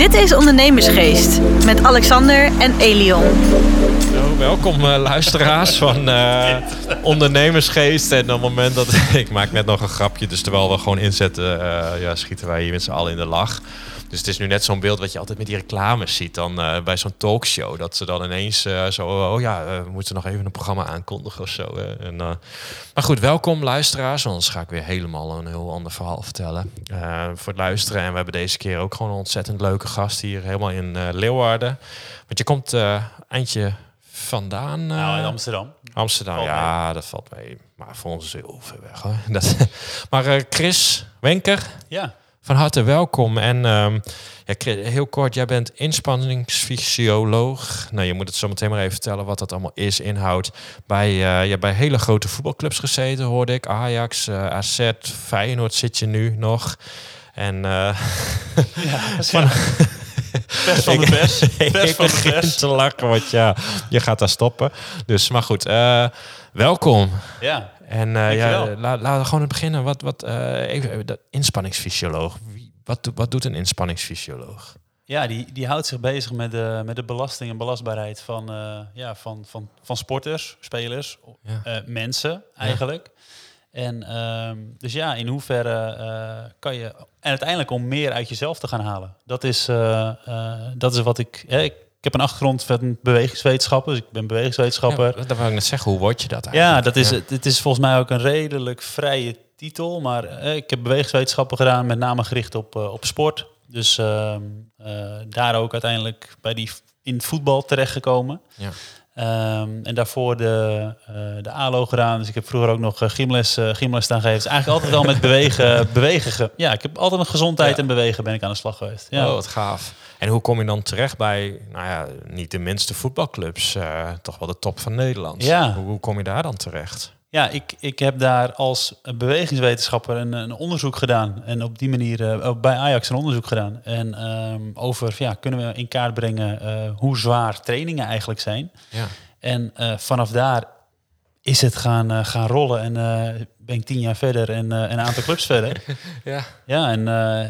Dit is Ondernemersgeest met Alexander en Elion. Welkom uh, luisteraars van uh, Ondernemersgeest. En op het moment dat ik maak net nog een grapje, dus terwijl we gewoon inzetten, uh, ja, schieten wij hier met z'n allen in de lach. Dus het is nu net zo'n beeld wat je altijd met die reclames ziet dan uh, bij zo'n talkshow. Dat ze dan ineens uh, zo, oh ja, uh, we moeten nog even een programma aankondigen of zo. En, maar goed, welkom luisteraars. Anders ga ik weer helemaal een heel ander verhaal vertellen voor het luisteren. En we hebben deze keer ook gewoon een ontzettend leuke gast hier, helemaal in Leeuwarden. Want je komt eindje vandaan. nou, in Amsterdam. Amsterdam, ja, dat valt mee. Maar voor ons is heel ver weg hoor. Dat, maar Chris Wenker. Ja. Van harte welkom. En um, ja, heel kort, jij bent inspanningsfysioloog. Nou, je moet het zo meteen maar even vertellen wat dat allemaal is, inhoudt. Bij, uh, ja, bij hele grote voetbalclubs gezeten, hoorde ik. Ajax, uh, AZ, Feyenoord zit je nu nog. En uh, ja, van... Pers van de pers. Pers van de pers. te lachen, want ja, je gaat daar stoppen. Dus, maar goed, welkom. Ja, en uh, ja, laten la, we gewoon beginnen. Wat, wat, uh, even, de inspanningsfysioloog. Wie, wat, wat doet een inspanningsfysioloog? Ja, die, die houdt zich bezig met de, met de belasting en belastbaarheid van, uh, ja, van, van, van sporters, spelers, ja. mensen eigenlijk. Ja. En um, dus ja, in hoeverre kan je. En uiteindelijk om meer uit jezelf te gaan halen. Dat is, dat is wat ik. ik ik heb een achtergrond van bewegingswetenschappen, dus ik ben bewegingswetenschapper. Ja, dat wou ik net zeggen, hoe word je dat eigenlijk? Ja, dat is, ja. het is volgens mij ook een redelijk vrije titel, maar eh, ik heb bewegingswetenschappen gedaan, met name gericht op, uh, op sport. Dus uh, daar ook uiteindelijk bij die in voetbal terechtgekomen. Ja. Um, en daarvoor de, de ALO gedaan. Dus ik heb vroeger ook nog gymles, gymles staan gegeven. Dus eigenlijk altijd al met bewegen. bewegen ja, ik heb altijd een gezondheid ja. en bewegen ben ik aan de slag geweest. Ja. Oh, wat gaaf. En hoe kom je dan terecht bij, nou ja, niet de minste voetbalclubs, toch wel de top van Nederland? Ja. Hoe, hoe kom je daar dan terecht? Ja, ik, ik heb daar als bewegingswetenschapper een, een onderzoek gedaan. En op die manier uh, bij Ajax een onderzoek gedaan. En um, over, ja, kunnen we in kaart brengen uh, hoe zwaar trainingen eigenlijk zijn. Ja. En vanaf daar is het gaan, gaan rollen. En ben ik tien jaar verder en een aantal clubs verder. Ja, ja en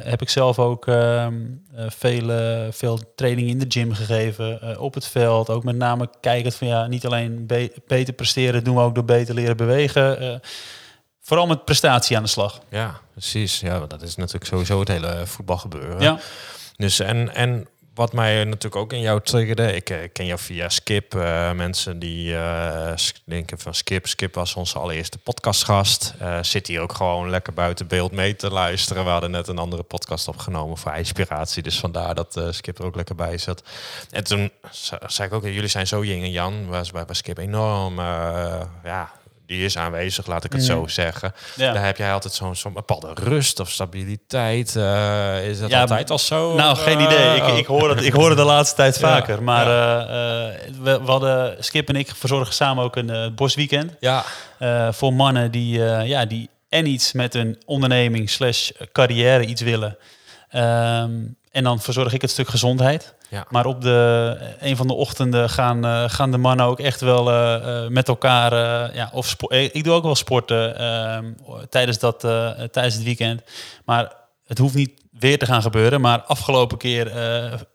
heb ik zelf ook ehm, veel, veel training in de gym gegeven. op het veld. Ook met name kijkend van ja, niet alleen be beter presteren, doen we ook door beter leren bewegen. vooral met prestatie aan de slag. Ja, precies. Ja, dat is natuurlijk sowieso het hele voetbalgebeuren. Ja. Dus en, en wat mij natuurlijk ook in jou triggerde, ik uh, ken jou via Skip. Uh, mensen die uh, denken van Skip. Skip was onze allereerste podcastgast. zit hier ook gewoon lekker buiten beeld mee te luisteren. We hadden net een andere podcast opgenomen voor inspiratie. Dus vandaar dat Skip er ook lekker bij zat. En toen zei ik ook, jullie zijn zo Jing en Jan. Was bij Skip enorm, ja, die is aanwezig, laat ik het zo zeggen. Ja. Daar heb jij altijd zo'n zo bepaalde rust of stabiliteit. Uh, is dat ja, altijd al zo? Nou, geen uh, idee. Ik, ik, hoor het, ik hoor het de laatste tijd vaker. Maar ja. uh, we, we, hadden, Skip en ik verzorgen samen ook een bosweekend. Ja. voor mannen die, ja, die en iets met een onderneming slash carrière iets willen. Um, en dan verzorg ik het stuk gezondheid. Ja. Maar op de, een van de ochtenden gaan, uh, gaan de mannen ook echt wel uh, uh, met elkaar. ja, of ik doe ook wel sporten ehm, tijdens, dat, tijdens het weekend. Maar het hoeft niet weer te gaan gebeuren. Maar afgelopen keer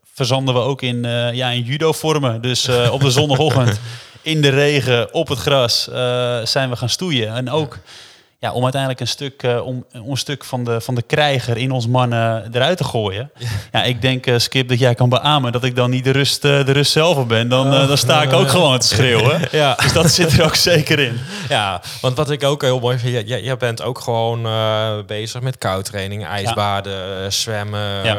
verzanden we ook in, ja, in judo-vormen. Dus op de zondagochtend in de regen, op het gras, zijn we gaan stoeien. En ook. Ja ja, om uiteindelijk een stuk, uh, om, een stuk van, de, van de krijger in ons mannen eruit te gooien. Ja, ja ik denk, uh, Skip, dat jij kan beamen dat ik dan niet de rust, uh, de rust zelf ben. Dan, dan sta ik ook gewoon te schreeuwen. ja. Dus dat zit er ook zeker in. Ja, want wat ik ook heel mooi vind, jij, jij bent ook gewoon bezig met koudtraining, ijsbaden, ja. zwemmen. Ja.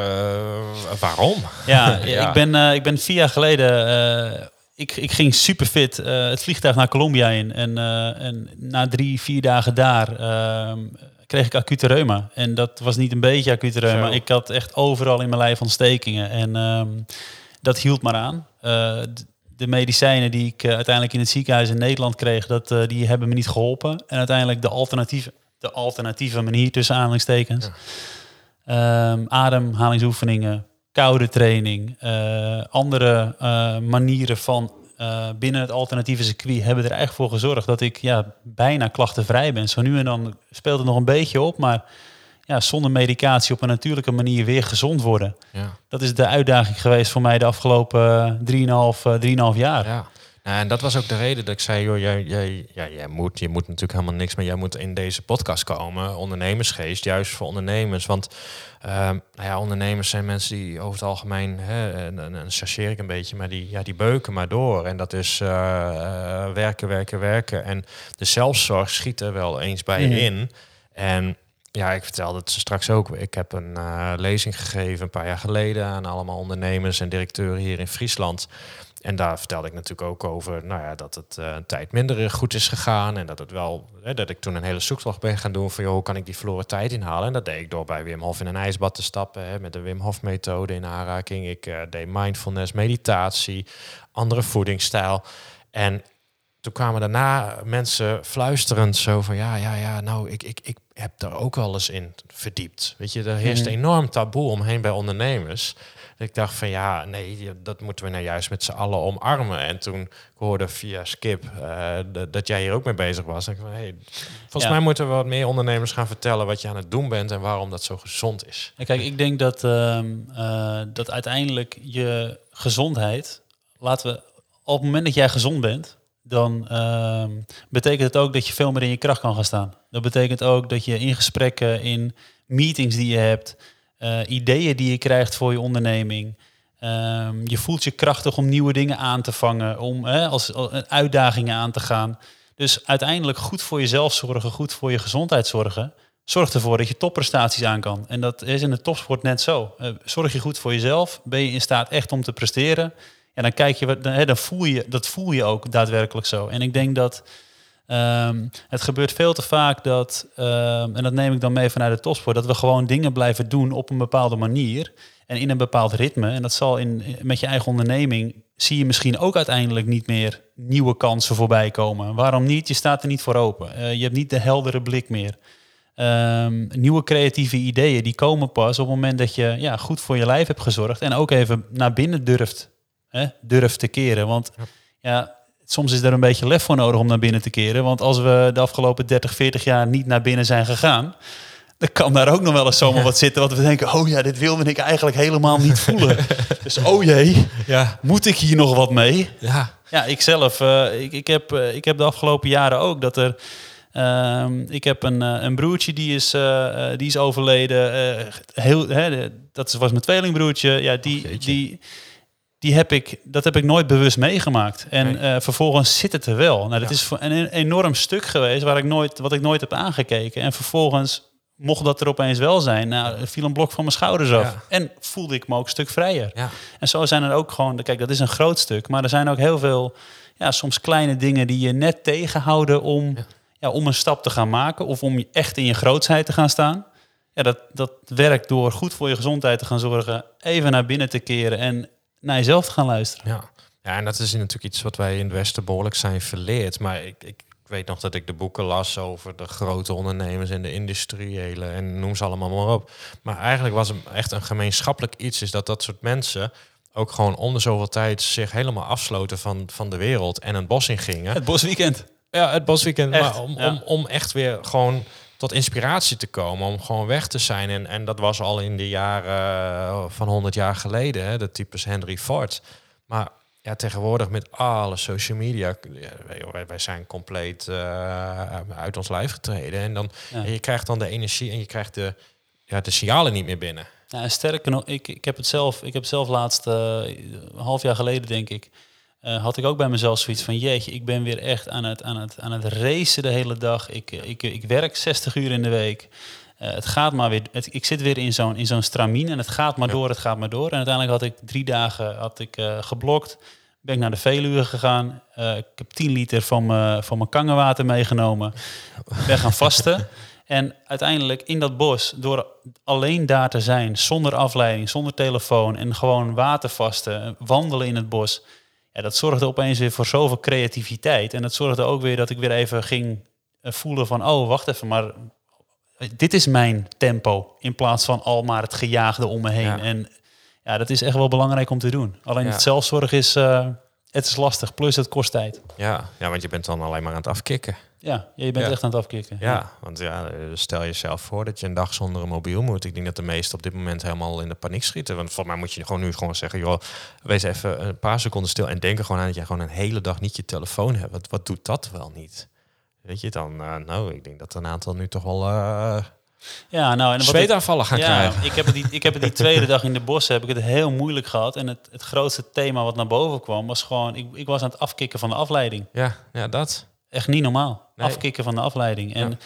waarom? Ja, ik, ben, ik ben vier jaar geleden ik, ik ging super fit uh, het vliegtuig naar Colombia in. En, uh, en na drie, vier dagen daar uh, kreeg ik acute reuma. En dat was niet een beetje acute reuma. Zo. Ik had echt overal in mijn lijf ontstekingen. En ehm, dat hield maar aan. Eh, de medicijnen die ik uiteindelijk in het ziekenhuis in Nederland kreeg, dat, die hebben me niet geholpen. En uiteindelijk de alternatieve, de alternatieve manier tussen aanhalingstekens. Ja. Um, ademhalingsoefeningen, koude training, uh, andere uh, manieren van uh, binnen het alternatieve circuit hebben er eigenlijk voor gezorgd dat ik ja, bijna klachtenvrij ben. Zo nu en dan speelt het nog een beetje op, maar ja, zonder medicatie op een natuurlijke manier weer gezond worden. Ja. Dat is de uitdaging geweest voor mij de afgelopen 3,5 uh, 3,5 jaar. Ja. En dat was ook de reden dat ik zei, joh, jij, jij, ja, jij moet, je moet natuurlijk helemaal niks, maar jij moet in deze podcast komen, ondernemersgeest, juist voor ondernemers. Want uh, nou ja, ondernemers zijn mensen die over het algemeen, hè, en, en, en chargeer ik een beetje, maar die, ja, die beuken maar door. En dat is uh, uh, werken, werken, werken. En de zelfzorg schiet er wel eens bij mm. in. En ja, ik vertelde het straks ook. Ik heb een uh, lezing gegeven een paar jaar geleden aan allemaal ondernemers en directeuren hier in Friesland. En daar vertelde ik natuurlijk ook over nou ja, dat het uh, een tijd minder goed is gegaan. En dat het wel, hè, dat ik toen een hele zoektocht ben gaan doen van joh, hoe kan ik die verloren tijd inhalen? En dat deed ik door bij Wim Hof in een ijsbad te stappen, hè, met de Wim Hof methode in aanraking. Ik uh, deed mindfulness, meditatie, andere voedingsstijl. En toen kwamen daarna mensen fluisterend zo van ja, ja, ja, nou, ik, ik, ik heb daar ook wel eens in verdiept. Weet je, er heerst Mhm. enorm taboe omheen bij ondernemers. Ik dacht van ja, nee, dat moeten we nou juist met z'n allen omarmen. En toen ik hoorde via Skip uh, dat, jij hier ook mee bezig was. Ik van, hey, volgens Ja. mij moeten we wat meer ondernemers gaan vertellen wat je aan het doen bent en waarom dat zo gezond is. En kijk, ik denk dat, ehm, eh, dat uiteindelijk je gezondheid, laten we op het moment dat jij gezond bent, dan ehm, betekent het ook dat je veel meer in je kracht kan gaan staan. Dat betekent ook dat je in gesprekken, in meetings die je hebt, eh, ideeën die je krijgt voor je onderneming. ehm, je voelt je krachtig om nieuwe dingen aan te vangen, om als, als uitdagingen aan te gaan. Dus uiteindelijk goed voor jezelf zorgen, goed voor je gezondheid zorgen, zorgt ervoor dat je topprestaties aan kan. En dat is in de topsport net zo. Uh, zorg je goed voor jezelf, ben je in staat echt om te presteren. En dan kijk je, dan voel je, dat voel je ook daadwerkelijk zo. En ik denk dat ehm, het gebeurt veel te vaak dat, ehm, en dat neem ik dan mee vanuit de topsport, dat we gewoon dingen blijven doen op een bepaalde manier en in een bepaald ritme. En dat zal in, met je eigen onderneming, zie je misschien ook uiteindelijk niet meer nieuwe kansen voorbij komen. Waarom niet? Je staat er niet voor open. Eh, je hebt niet de heldere blik meer. Ehm, nieuwe creatieve ideeën die komen pas op het moment dat je ja, goed voor je lijf hebt gezorgd en ook even naar binnen durft, hè, durft te keren. Want ja. ja, soms is er een beetje lef voor nodig om naar binnen te keren. Want als we de afgelopen 30, 40 jaar niet naar binnen zijn gegaan, dan kan daar ook nog wel eens zomaar wat zitten wat we denken, oh ja, dit wilde ik eigenlijk helemaal niet voelen. dus oh jee, Ja, moet ik hier nog wat mee? ja, Ja, ik zelf, eh, ik, ik, heb, eh, ik heb de afgelopen jaren ook dat er. ehm, ik heb een, eh, een broertje die is, die is overleden. heel, hè, dat was mijn tweelingbroertje. Ja, die, die, die heb ik, dat heb ik nooit bewust meegemaakt. En Nee. eh, vervolgens zit het er wel. Nou, dat Ja. is voor- een, enorm stuk geweest waar ik nooit, wat ik nooit heb aangekeken. En vervolgens mocht dat er opeens wel zijn. Nou, viel een blok van mijn schouders af. Ja. En voelde ik me ook een stuk vrijer. ja. En zo zijn er ook gewoon, kijk, dat is een groot stuk, maar er zijn ook heel veel, ja, soms kleine dingen die je net tegenhouden om, ja. Ja. om een stap te gaan maken of om je echt in je grootsheid te gaan staan. Ja, dat, dat werkt door goed voor je gezondheid te gaan zorgen, even naar binnen te keren en naar jezelf te gaan luisteren. Ja. ja, en dat is natuurlijk iets wat wij in het Westen behoorlijk zijn verleerd. Maar ik, ik weet nog dat ik de boeken las over de grote ondernemers en de industriële en noem ze allemaal maar op. Maar eigenlijk was het echt een gemeenschappelijk iets, is dat dat soort mensen ook gewoon om de zoveel tijd zich helemaal afsloten van, van de wereld en een bos in gingen. Het bosweekend. Ja, het bosweekend. Echt, maar om, ja. om, om echt weer gewoon tot inspiratie te komen. Om gewoon weg te zijn. En, en dat was al in de jaren eh, van 100 jaar geleden. Hè, de types Henry Ford. Maar ja, tegenwoordig met alle social media. wij, wij zijn compleet eh, uit ons lijf getreden. En, dan, Ja. en je krijgt dan de energie en je krijgt de, ja, de signalen niet meer binnen. Ja, sterker nog, ik, ik heb het zelf, ik heb zelf laatst, eh, een half jaar geleden denk ik, eh, had ik ook bij mezelf zoiets van, jeetje, ik ben weer echt aan het, aan het, aan het racen de hele dag. Ik, eh, ik, ik werk 60 uur in de week. Eh, het gaat maar weer, het, ik zit weer in zo'n, in zo'n stramien en het gaat maar Ja. door, het gaat maar door. En uiteindelijk had ik drie dagen had ik, eh, geblokt. Ben ik naar de Veluwe gegaan. Ik heb 10 liter van mijn, van mijn kangenwater meegenomen. Ben gaan vasten. En uiteindelijk in dat bos, door alleen daar te zijn, zonder afleiding, zonder telefoon en gewoon watervasten, wandelen in het bos. Ja, dat zorgde opeens weer voor zoveel creativiteit. En dat zorgde ook weer dat ik weer even ging eh, voelen van, oh, wacht even, maar dit is mijn tempo. In plaats van al maar het gejaagde om me heen. Ja. En ja, dat is echt wel belangrijk om te doen. Alleen Ja. het zelfzorg is, eh, het is lastig, plus het kost tijd. Ja, ja, want je bent dan alleen maar aan het afkicken. Ja, je bent Ja. echt aan het afkicken. Ja, want ja, stel jezelf voor dat je een dag zonder een mobiel moet. Ik denk dat de meesten op dit moment helemaal in de paniek schieten. Want volgens mij moet je gewoon nu gewoon zeggen, joh, wees even een paar seconden stil en denk er gewoon aan dat jij gewoon een hele dag niet je telefoon hebt. Wat, wat doet dat wel niet? Weet je dan, eh, nou, ik denk dat een aantal nu toch wel eh Ja, nou, en wat zweetaanvallen gaan ja, krijgen. Ik heb, het die, ik heb het die tweede dag in de bossen heb ik het heel moeilijk gehad. En het, het grootste thema wat naar boven kwam was gewoon... Ik, ik was aan het afkicken van de afleiding. Ja, ja, dat. Echt niet normaal. Nee. Afkicken van de afleiding. En Ja.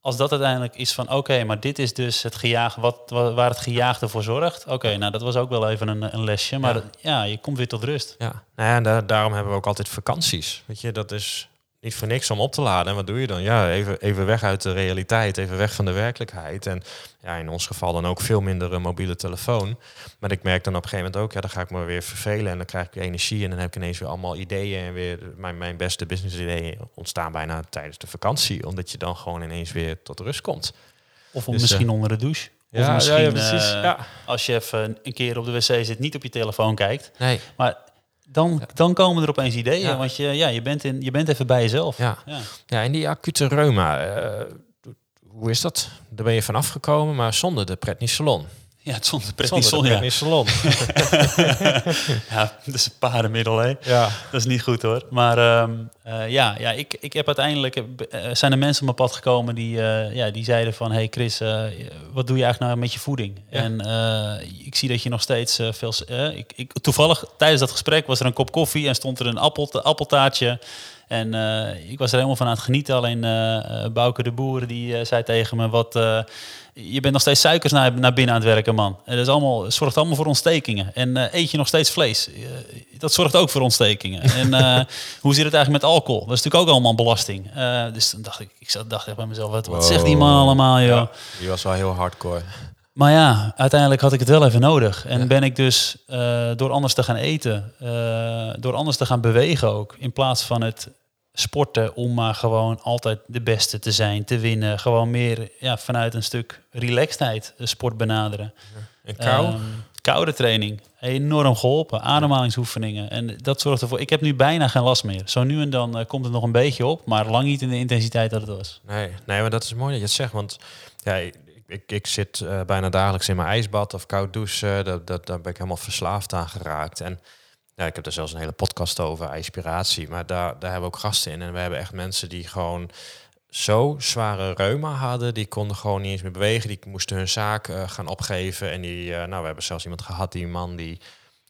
als dat uiteindelijk is van... Oké, maar dit is dus het gejaag, wat, wa- waar het gejaagde voor zorgt. Oké, nou dat was ook wel even een, een lesje. Maar Ja. je komt weer tot rust. Ja, nou ja en da- daarom hebben we ook altijd vakanties. Weet je, dat is niet voor niks om op te laden. En wat doe je dan? Ja, even, even weg uit de realiteit, even weg van de werkelijkheid. En ja, in ons geval dan ook veel minder een mobiele telefoon. Maar ik merk dan op een gegeven moment ook, ja, dan ga ik me weer vervelen en dan krijg ik energie en dan heb ik ineens weer allemaal ideeën en weer mijn, mijn beste business ideeën ontstaan bijna tijdens de vakantie, omdat je dan gewoon ineens weer tot rust komt. Of om Dus, misschien eh, onder de douche. Of misschien ja, precies. eh, ja. als je even een keer op de wc zit, niet op je telefoon kijkt. Nee, Maar dan, dan komen er opeens ideeën. Ja. Want je, ja, je, bent in, je bent even bij jezelf. ja. Ja. Ja, en die acute reuma, eh, hoe is dat? Daar ben je van afgekomen, maar zonder de Prednisolon. Ja, het zonder prednison, de ja. Prednisolon. ja. Dat is een paardenmiddel, hè. ja. Dat is niet goed, hoor. Maar ehm, eh, ja, ja ik, ik heb uiteindelijk... eh, zijn er mensen op mijn pad gekomen die, eh, ja, die zeiden van... Hey Chris, eh, wat doe je eigenlijk nou met je voeding? Ja. En eh, ik zie dat je nog steeds eh, veel... eh, ik, ik, toevallig, tijdens dat gesprek was er een kop koffie... en stond er een appel, appeltaartje... En eh, ik was er helemaal van aan het genieten. Alleen eh eh, Bouke de Boer die zei tegen me: wat, Je bent nog steeds suikers naar, naar binnen aan het werken, man. En dat is allemaal, zorgt allemaal voor ontstekingen. En eet je nog steeds vlees? Dat zorgt ook voor ontstekingen. en hoe zit het eigenlijk met alcohol? Dat is natuurlijk ook allemaal belasting. Dus dan dacht ik, ik zat- dacht echt bij mezelf: wat, wat zegt die man allemaal, joh? Ja, die was wel heel hardcore. Maar ja, uiteindelijk had ik het wel even nodig. En Ja. ben ik dus eh, door anders te gaan eten, eh, door anders te gaan bewegen ook, in plaats van het sporten om maar gewoon altijd de beste te zijn, te winnen, gewoon meer ja, vanuit een stuk relaxedheid de sport benaderen. En kou? Ehm, koude training, enorm geholpen, ademhalingsoefeningen. En dat zorgt ervoor, ik heb nu bijna geen last meer. Zo nu en dan eh, komt het nog een beetje op, maar lang niet in de intensiteit dat het was. nee, nee, maar dat is mooi dat je het zegt. Want ja, ik, ik, zit eh, bijna dagelijks in mijn ijsbad of koud douchen. Dat, dat, daar ben ik helemaal verslaafd aan geraakt. En ja, ik heb er zelfs een hele podcast over, inspiratie. Maar daar, daar hebben we ook gasten in. En we hebben echt mensen die gewoon zo zware reuma hadden. Die konden gewoon niet eens meer bewegen. Die moesten hun zaak eh, gaan opgeven. En die, eh, nou, we hebben zelfs iemand gehad, die man die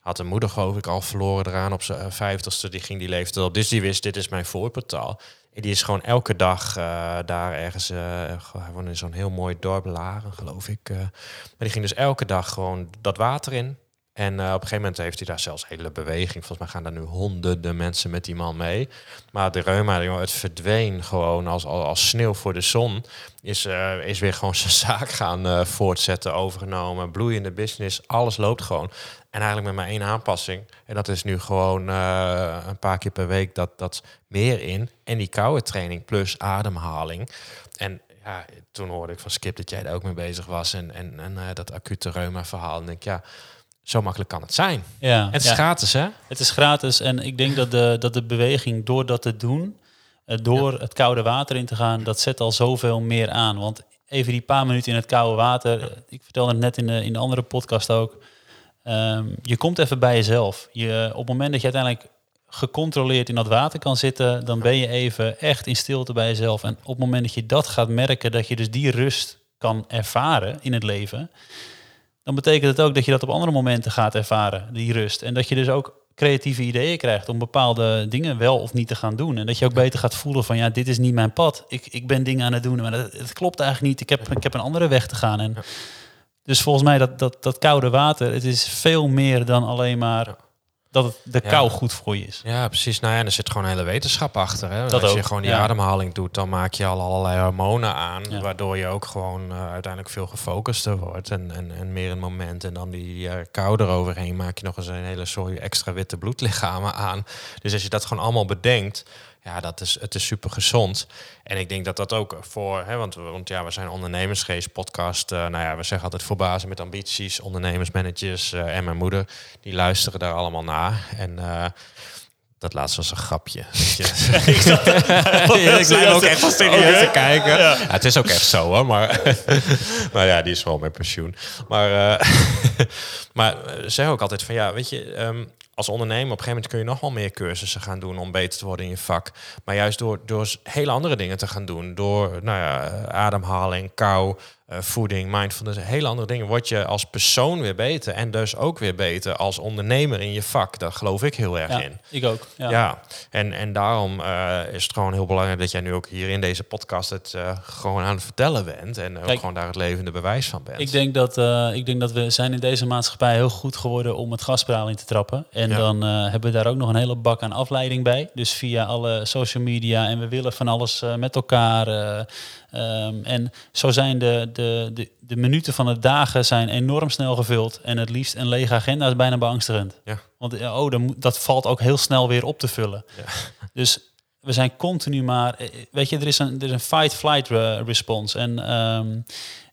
had een moeder geloof ik al verloren eraan op zijn vijftigste. Die ging die leeftijd op. Dus die wist, dit is mijn voorportaal. Die is gewoon elke dag eh, daar ergens, eh gewoon in zo'n heel mooi dorp, Laren geloof ik. eh. maar die ging dus elke dag gewoon dat water in. En eh, op een gegeven moment heeft hij daar zelfs hele beweging. Volgens mij gaan daar nu honderden mensen met die man mee. Maar de reuma, het verdween gewoon als, als, sneeuw voor de zon. Is, eh, is weer gewoon zijn zaak gaan eh, voortzetten, overgenomen. Bloeiende business, alles loopt gewoon. En eigenlijk met maar één aanpassing. En dat is nu gewoon een paar keer per week dat, dat meer in. En die koude training plus ademhaling. En ja, toen hoorde ik van Skip dat jij daar ook mee bezig was. En, en, dat acute reuma verhaal. En ik denk, ja, zo makkelijk kan het zijn. Ja, En het is ja. gratis, hè? Het is gratis en ik denk dat de, dat de beweging door dat te doen, eh, door het koude water in te gaan, dat zet al zoveel meer aan. Want even die paar minuten in het koude water, eh, ik vertelde het net in de, in de andere podcast ook, ehm, je komt even bij jezelf. Je, op het moment dat je uiteindelijk gecontroleerd in dat water kan zitten, dan ben je even echt in stilte bij jezelf. En op het moment dat je dat gaat merken, dat je dus die rust kan ervaren in het leven, dan betekent het ook dat je dat op andere momenten gaat ervaren, die rust. En dat je dus ook creatieve ideeën krijgt om bepaalde dingen wel of niet te gaan doen. En dat je ook beter gaat voelen van ja, dit is niet mijn pad. Ik, ik ben dingen aan het doen, maar dat, het klopt eigenlijk niet. Ik heb, ik heb een andere weg te gaan. En dus volgens mij dat, dat, dat koude water, het is veel meer dan alleen maar. Dat het de Ja. kou goed voor je is. Ja, precies. Nou ja, en er zit gewoon een hele wetenschap achter. Hè? Dat Als je ook, gewoon die ja. ademhaling doet, dan maak je al allerlei hormonen aan. Ja. Waardoor je ook gewoon eh, uiteindelijk veel gefocuster wordt. En, en, en meer het moment. En dan die eh kou eroverheen maak je nog eens een hele soort extra witte bloedlichamen aan. Dus als je dat gewoon allemaal bedenkt. Ja, dat is, het is super gezond. En ik denk dat dat ook voor, hè, want, want ja, we zijn ondernemersgeest podcast. eh, nou ja, we zeggen altijd voor bazen met ambities, ondernemersmanagers eh, en mijn moeder, die luisteren daar allemaal naar. En eh, Dat laatste was een grapje. ik blijf ook echt wel serieus te kijken. Ja. het is ook echt zo hoor, maar, maar ja, die is wel met pensioen. Maar, maar zeg ook altijd van ja, weet je, ehm, als ondernemer op een gegeven moment kun je nog wel meer cursussen gaan doen om beter te worden in je vak. Maar juist door, door hele andere dingen te gaan doen, door nou ja, ademhaling, kou, uh, voeding, mindfulness, hele andere dingen, word je als persoon weer beter. En dus ook weer beter als ondernemer in je vak. Daar geloof ik heel erg Ja, in. ik ook. Ja. Ja, en, en daarom eh, is het gewoon heel belangrijk dat jij nu ook hier in deze podcast het eh, gewoon aan het vertellen bent. En ook gewoon daar het levende bewijs van bent. Ik denk, dat, eh, ik denk dat we zijn in deze maatschappij heel goed geworden om het gaspedaal in te trappen. En Ja. dan eh, hebben we daar ook nog een hele bak aan afleiding bij. Dus via alle social media en we willen van alles eh, met elkaar. Eh, ehm, en zo zijn de, de, de, de minuten van de dagen zijn enorm snel gevuld. En het liefst een lege agenda is bijna beangstigend. Ja. Want eh, oh, dan dat valt ook heel snel weer op te vullen. Dus we zijn continu maar... eh, Weet je, er is een, er is een fight-flight re- response. En ehm,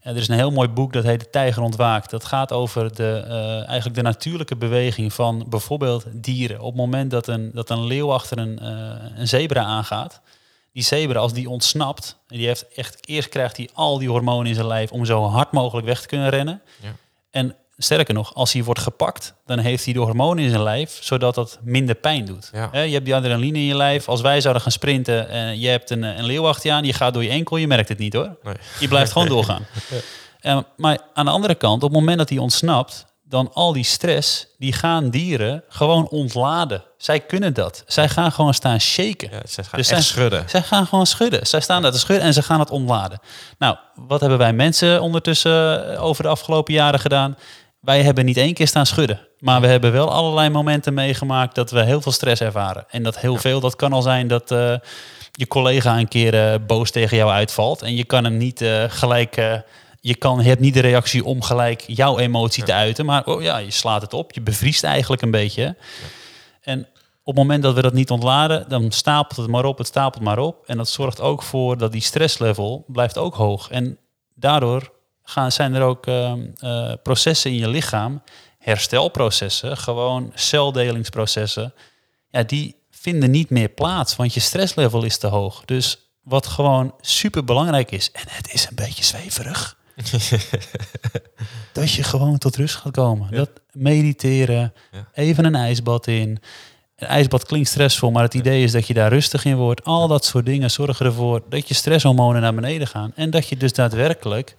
er is een heel mooi boek dat heet De Tijger ontwaakt. Dat gaat over de, eh, eigenlijk de natuurlijke beweging van bijvoorbeeld dieren. Op het moment dat een, dat een leeuw achter een, eh, een zebra aangaat... Die zebra, als die ontsnapt, en die heeft echt, eerst krijgt hij al die hormonen in zijn lijf om zo hard mogelijk weg te kunnen rennen. Ja. En sterker nog, als hij wordt gepakt, dan heeft hij de hormonen in zijn lijf, zodat dat minder pijn doet. Ja. Je hebt die adrenaline in je lijf. Als wij zouden gaan sprinten en je hebt een, een leeuw achter je aan, je gaat door je enkel, je merkt het niet hoor. Nee. Je blijft gewoon doorgaan. Eh, maar aan de andere kant, op het moment dat hij ontsnapt, dan al die stress, die gaan dieren gewoon ontladen. Zij kunnen dat. Zij gaan gewoon staan shaken. Ja, ze gaan Dus echt zij- schudden. Zij gaan gewoon schudden. Zij staan daar te schudden en ze gaan het ontladen. Nou, wat hebben wij mensen ondertussen eh, over de afgelopen jaren gedaan? Wij hebben niet één keer staan schudden. Maar we hebben wel allerlei momenten meegemaakt dat we heel veel stress ervaren. En dat heel veel, dat kan al zijn dat eh, je collega een keer eh, boos tegen jou uitvalt. En je kan hem niet gelijk... je, kan, je hebt niet de reactie om gelijk jouw emotie te uiten. Maar oh ja, je slaat het op. Je bevriest eigenlijk een beetje. En op het moment dat we dat niet ontladen, dan stapelt het maar op, het stapelt maar op. En dat zorgt ook voor dat die stresslevel blijft ook hoog. En daardoor gaan, zijn er ook ehm, eh, processen in je lichaam, herstelprocessen, gewoon celdelingsprocessen, ja, die vinden niet meer plaats, want je stresslevel is te hoog. Dus wat gewoon super belangrijk is, en het is een beetje zweverig, dat je gewoon tot rust gaat komen. Dat mediteren, Ja. even een ijsbad in. Een ijsbad klinkt stressvol, maar het idee is dat je daar rustig in wordt. Al dat soort dingen zorgen ervoor dat je stresshormonen naar beneden gaan. En dat je dus daadwerkelijk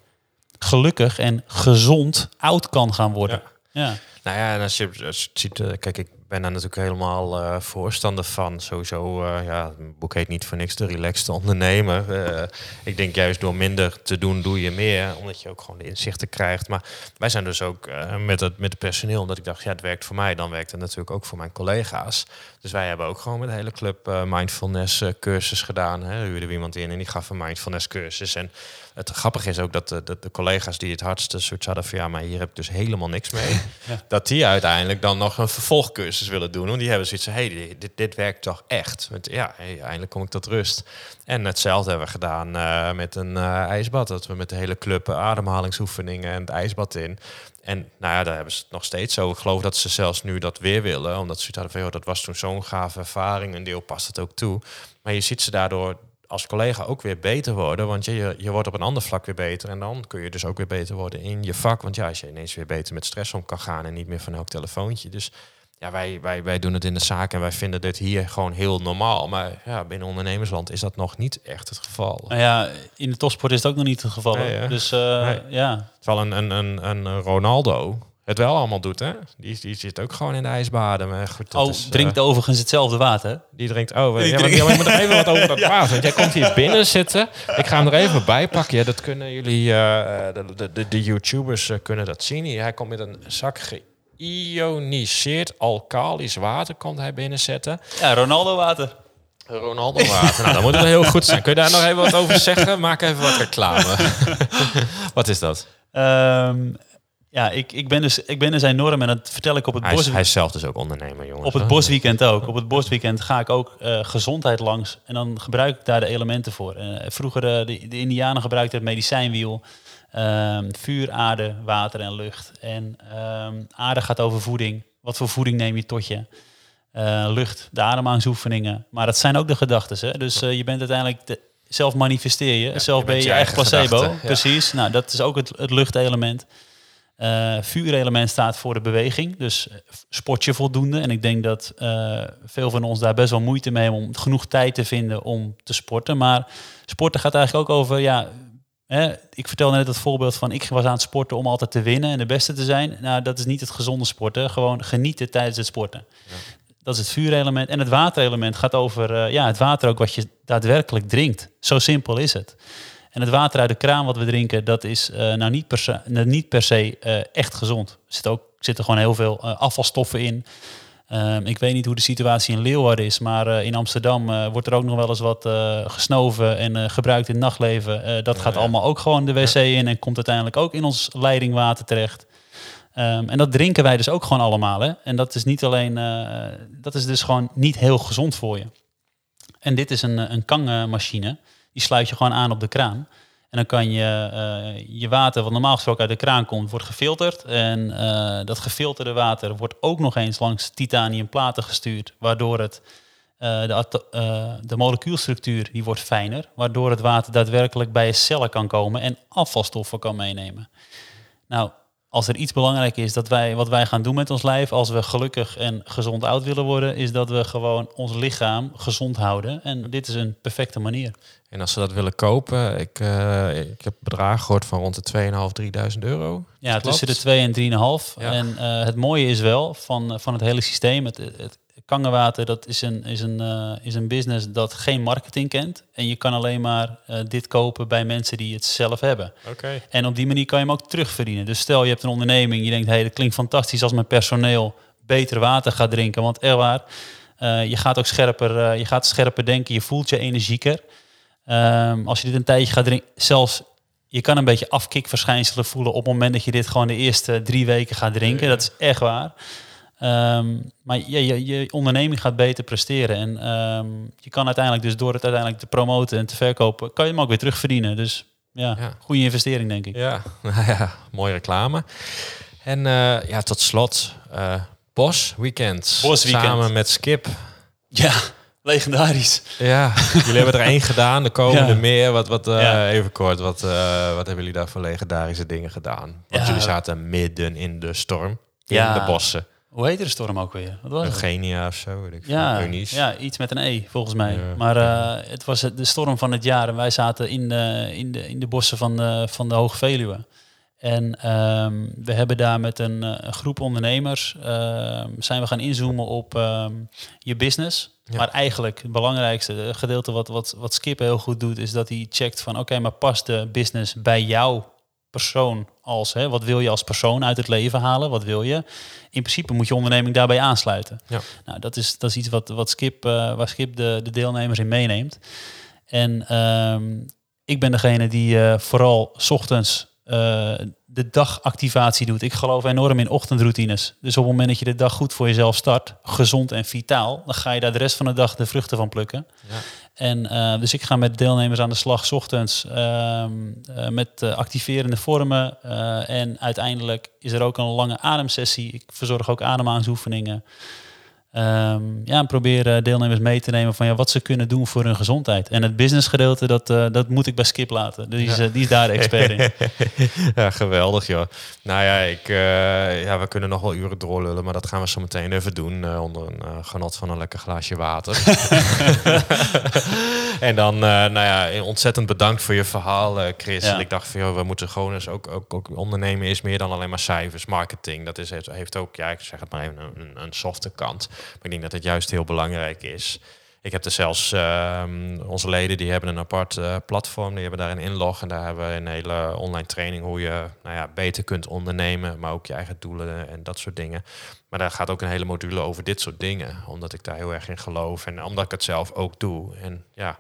gelukkig en gezond oud kan gaan worden. Ja. Nou ja, en als je, als je ziet, eh, kijk, ik ben daar natuurlijk helemaal eh, voorstander van. Sowieso, eh, ja, boek heet niet voor niks de relaxte ondernemer. Eh, ik denk juist door minder te doen, doe je meer. Omdat je ook gewoon de inzichten krijgt. Maar wij zijn dus ook met, het, met het personeel, omdat ik dacht, ja, het werkt voor mij. Dan werkt het natuurlijk ook voor mijn collega's. Dus wij hebben ook gewoon met de hele club mindfulness cursus gedaan. Hè. Huurde we iemand in en die gaf een mindfulness cursus. En het grappige is ook dat de, de collega's die het hardste zoiets hadden van ja, maar hier heb ik dus helemaal niks mee. Dat die uiteindelijk dan nog een vervolgcursus willen doen. Want die hebben zoiets van, hey, dit, dit werkt toch echt? Want ja, hey, eindelijk kom ik tot rust. En hetzelfde hebben we gedaan eh, met een eh, ijsbad. Dat we met de hele club ademhalingsoefeningen en het ijsbad in. En nou ja, daar hebben ze het nog steeds zo. Ik geloof dat ze zelfs nu dat weer willen. Omdat ze hadden van, joh, dat was toen zo'n gave ervaring. Een deel past het ook toe. Maar je ziet ze daardoor als collega ook weer beter worden. Want je, je, wordt op een ander vlak weer beter. En dan kun je dus ook weer beter worden in je vak. Want ja, als je ineens weer beter met stress om kan gaan en niet meer van elk telefoontje. Dus ja, wij, wij, wij doen het in de zaak en wij vinden dit hier gewoon heel normaal. Maar ja, binnen ondernemersland is dat nog niet echt het geval. Nou ja, in de topsport is het ook nog niet het geval. Nee, dus eh, Nee. ja, Terwijl een, een, een, een Ronaldo het wel allemaal doet, hè? Die, die zit ook gewoon in de ijsbaden. Maar goed, dat Oh, is, eh, drinkt overigens hetzelfde water. Die drinkt over. Die ja, maar drinkt- maar moet nog even wat over dat water. Want jij komt hier binnen zitten. Ik ga hem er even bij pakken. Ja, dat kunnen jullie, eh, de, de, de, de YouTubers eh, kunnen dat zien. Hij komt met een zak geïoniseerd alkalisch water komt hij binnenzetten. Ja, Ronaldo water. Ronaldo water. nou, dan moet het wel heel goed zijn. Kun je daar nog even wat over zeggen? Maak even wat reclame. wat is dat? Ehm, ja, ik, ik, ben dus, ik ben dus enorm en dat vertel ik op het Hij is, bos. hij is zelf dus ook ondernemer, jongens. Op het hè? bosweekend ook. Op het bosweekend ga ik ook eh, gezondheid langs. En dan gebruik ik daar de elementen voor. Eh, vroeger, eh, de, de Indianen gebruikten het medicijnwiel. Ehm, vuur, aarde, water en lucht. En ehm, aarde gaat over voeding. Wat voor voeding neem je tot je? lucht, de ademhalingsoefeningen. Maar dat zijn ook de gedachten. Hè? Dus je bent uiteindelijk de, zelf manifesteer je. zelf je ben je je je eigen eigen placebo. gedachte, ja. Precies. Nou, dat is ook het, het luchtelement. Eh vuurelement staat voor de beweging. Dus eh, sport je voldoende. En ik denk dat eh, veel van ons daar best wel moeite mee hebben om genoeg tijd te vinden om te sporten. Maar sporten gaat eigenlijk ook over, ja, hè, ik vertelde net het voorbeeld van ik was aan het sporten om altijd te winnen en de beste te zijn. Nou, dat is niet het gezonde sporten. Gewoon genieten tijdens het sporten. Dat is het vuurelement. En het waterelement gaat over ja, het water ook wat je daadwerkelijk drinkt. Zo simpel is het. En het water uit de kraan wat we drinken, dat is eh, nou niet per se, nou, niet per se eh, echt gezond. Er zit ook, zitten gewoon heel veel eh, afvalstoffen in. Ehm, ik weet niet hoe de situatie in Leeuwarden is, maar in Amsterdam wordt er ook nog wel eens wat gesnoven en gebruikt in het nachtleven. Dat gaat ja. allemaal ook gewoon de wc in en komt uiteindelijk ook in ons leidingwater terecht. Ehm, en dat drinken wij dus ook gewoon allemaal. Hè? En dat is niet alleen, dat is dus gewoon niet heel gezond voor je. En dit is een, een kangmachine. Die sluit je gewoon aan op de kraan. En dan kan je eh, je water, wat normaal gesproken uit de kraan komt, wordt gefilterd. En eh, dat gefilterde water wordt ook nog eens langs titanium platen gestuurd, waardoor het eh, de, de molecuulstructuur die wordt fijner, waardoor het water daadwerkelijk bij je cellen kan komen en afvalstoffen kan meenemen. Nou, als er iets belangrijk is dat wij, wat wij gaan doen met ons lijf, als we gelukkig en gezond oud willen worden, is dat we gewoon ons lichaam gezond houden. En dit is een perfecte manier. En als ze dat willen kopen, ik, eh, ik heb bedragen gehoord van rond de 2.500, 3.000 euro. Ja, tussen de 2 en 3,5. Ja. En eh, het mooie is wel van, van het hele systeem, het, het Kangenwater, dat is een, is, een, eh, is een business dat geen marketing kent. En je kan alleen maar eh, dit kopen bij mensen die het zelf hebben. Oké. En op die manier kan je hem ook terugverdienen. Dus stel je hebt een onderneming, je denkt, hey, dat klinkt fantastisch als mijn personeel beter water gaat drinken. Want echt waar, eh, je gaat ook scherper, je gaat scherper denken, je voelt je energieker. Ehm, als je dit een tijdje gaat drinken, zelfs je kan een beetje afkikverschijnselen voelen op het moment dat je dit gewoon de eerste drie weken gaat drinken. Dat is echt waar. Ehm, maar je, je, je onderneming gaat beter presteren. En ehm, je kan uiteindelijk dus door het uiteindelijk te promoten en te verkopen, kan je hem ook weer terugverdienen. Dus ja, Ja. goede investering denk ik. Ja, nou ja, mooie reclame. En eh, ja, tot slot, eh Bos Weekend. Bos Weekend. Samen met Skip. Ja, legendarisch. Ja, jullie hebben er één gedaan, komen Ja. er meer. Wat, wat, eh, Ja. Even kort, wat, wat hebben jullie daar voor legendarische dingen gedaan? Want jullie zaten midden in de storm, in de bossen. Hoe heette de storm ook weer? Wat was het? Eugenia of zo, weet ik. Ja, ja, iets met een E volgens mij. Ja. Maar eh, het was de storm van het jaar en wij zaten in de, in de, in de bossen van de, van de Hoge Veluwe. En ehm, we hebben daar met een, eh, een groep ondernemers ehm, zijn we gaan inzoomen op ehm, je business. Ja. Maar eigenlijk het belangrijkste het gedeelte wat, wat, wat Skip heel goed doet, is dat hij checkt van oké, maar past de business bij jouw persoon als hè, wat wil je als persoon uit het leven halen? Wat wil je? In principe moet je onderneming daarbij aansluiten. Ja. Nou, dat is, dat is iets wat, wat Skip, eh, waar Skip de, de deelnemers in meeneemt. En ehm, ik ben degene die eh, vooral 's ochtends eh, de dagactivatie doet. Ik geloof enorm in ochtendroutines. Dus op het moment dat je de dag goed voor jezelf start, gezond en vitaal, dan ga je daar de rest van de dag de vruchten van plukken. Ja. En eh, dus ik ga met deelnemers aan de slag 's ochtends ehm, eh, met eh, activerende vormen. en uiteindelijk is er ook een lange ademsessie. Ik verzorg ook ademhalingsoefeningen. Ehm, ja, en probeer deelnemers mee te nemen van ja, wat ze kunnen doen voor hun gezondheid. En het businessgedeelte, dat, eh, dat moet ik bij Skip laten. Die is, eh, die is daar de expert in. ja, geweldig joh. Nou ja, ik, eh, ja, we kunnen nog wel uren doorlullen, maar dat gaan we zo meteen even doen onder een genot van een lekker glaasje water. en dan, eh, nou ja, ontzettend bedankt voor je verhaal, eh, Chris. Ja. En ik dacht van, joh, we moeten gewoon eens ook, ook, ook ondernemen is meer dan alleen maar cijfers, marketing. Dat is, heeft, heeft ook, ja, ik zeg het maar even, een, een softe kant. Maar ik denk dat het juist heel belangrijk is. Ik heb er zelfs ehm, onze leden die hebben een apart eh, platform, die hebben daar een inlog en daar hebben we een hele online training hoe je nou ja, beter kunt ondernemen, maar ook je eigen doelen en dat soort dingen. Maar daar gaat ook een hele module over dit soort dingen, omdat ik daar heel erg in geloof en omdat ik het zelf ook doe. En ja,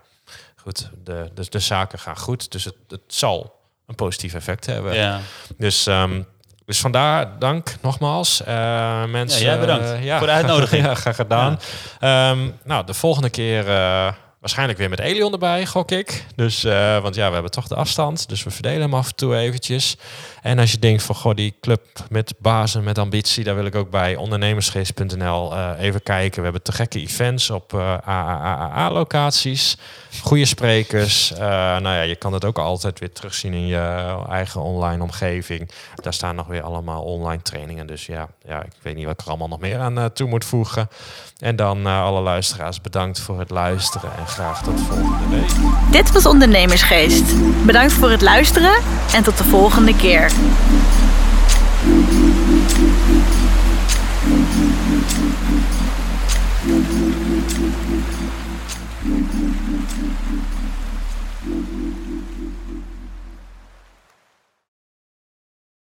goed, de, de, de zaken gaan goed, dus het, het zal een positief effect hebben. Ja. Dus, ehm, dus vandaar dank nogmaals. Eh, mensen, Ja, jij bedankt eh, ja, voor de uitnodiging. ja, gedaan. Ehm, nou, de volgende keer eh, Waarschijnlijk weer met Elion erbij, gok ik. Dus, uh, want ja, we hebben toch de afstand. Dus we verdelen hem af en toe eventjes. En als je denkt van, goh, die club met bazen, met ambitie, daar wil ik ook bij ondernemersgeest.nl uh, even kijken. We hebben te gekke events op uh, AAA-locaties. Goede sprekers. nou ja, je kan het ook altijd weer terugzien in je eigen online omgeving. Daar staan nog weer allemaal online trainingen. Dus ja, ja ik weet niet wat ik er allemaal nog meer aan toe moet voegen. En dan alle luisteraars bedankt voor het luisteren en tot volgende week. Dit was Ondernemersgeest. Bedankt voor het luisteren en tot de volgende keer.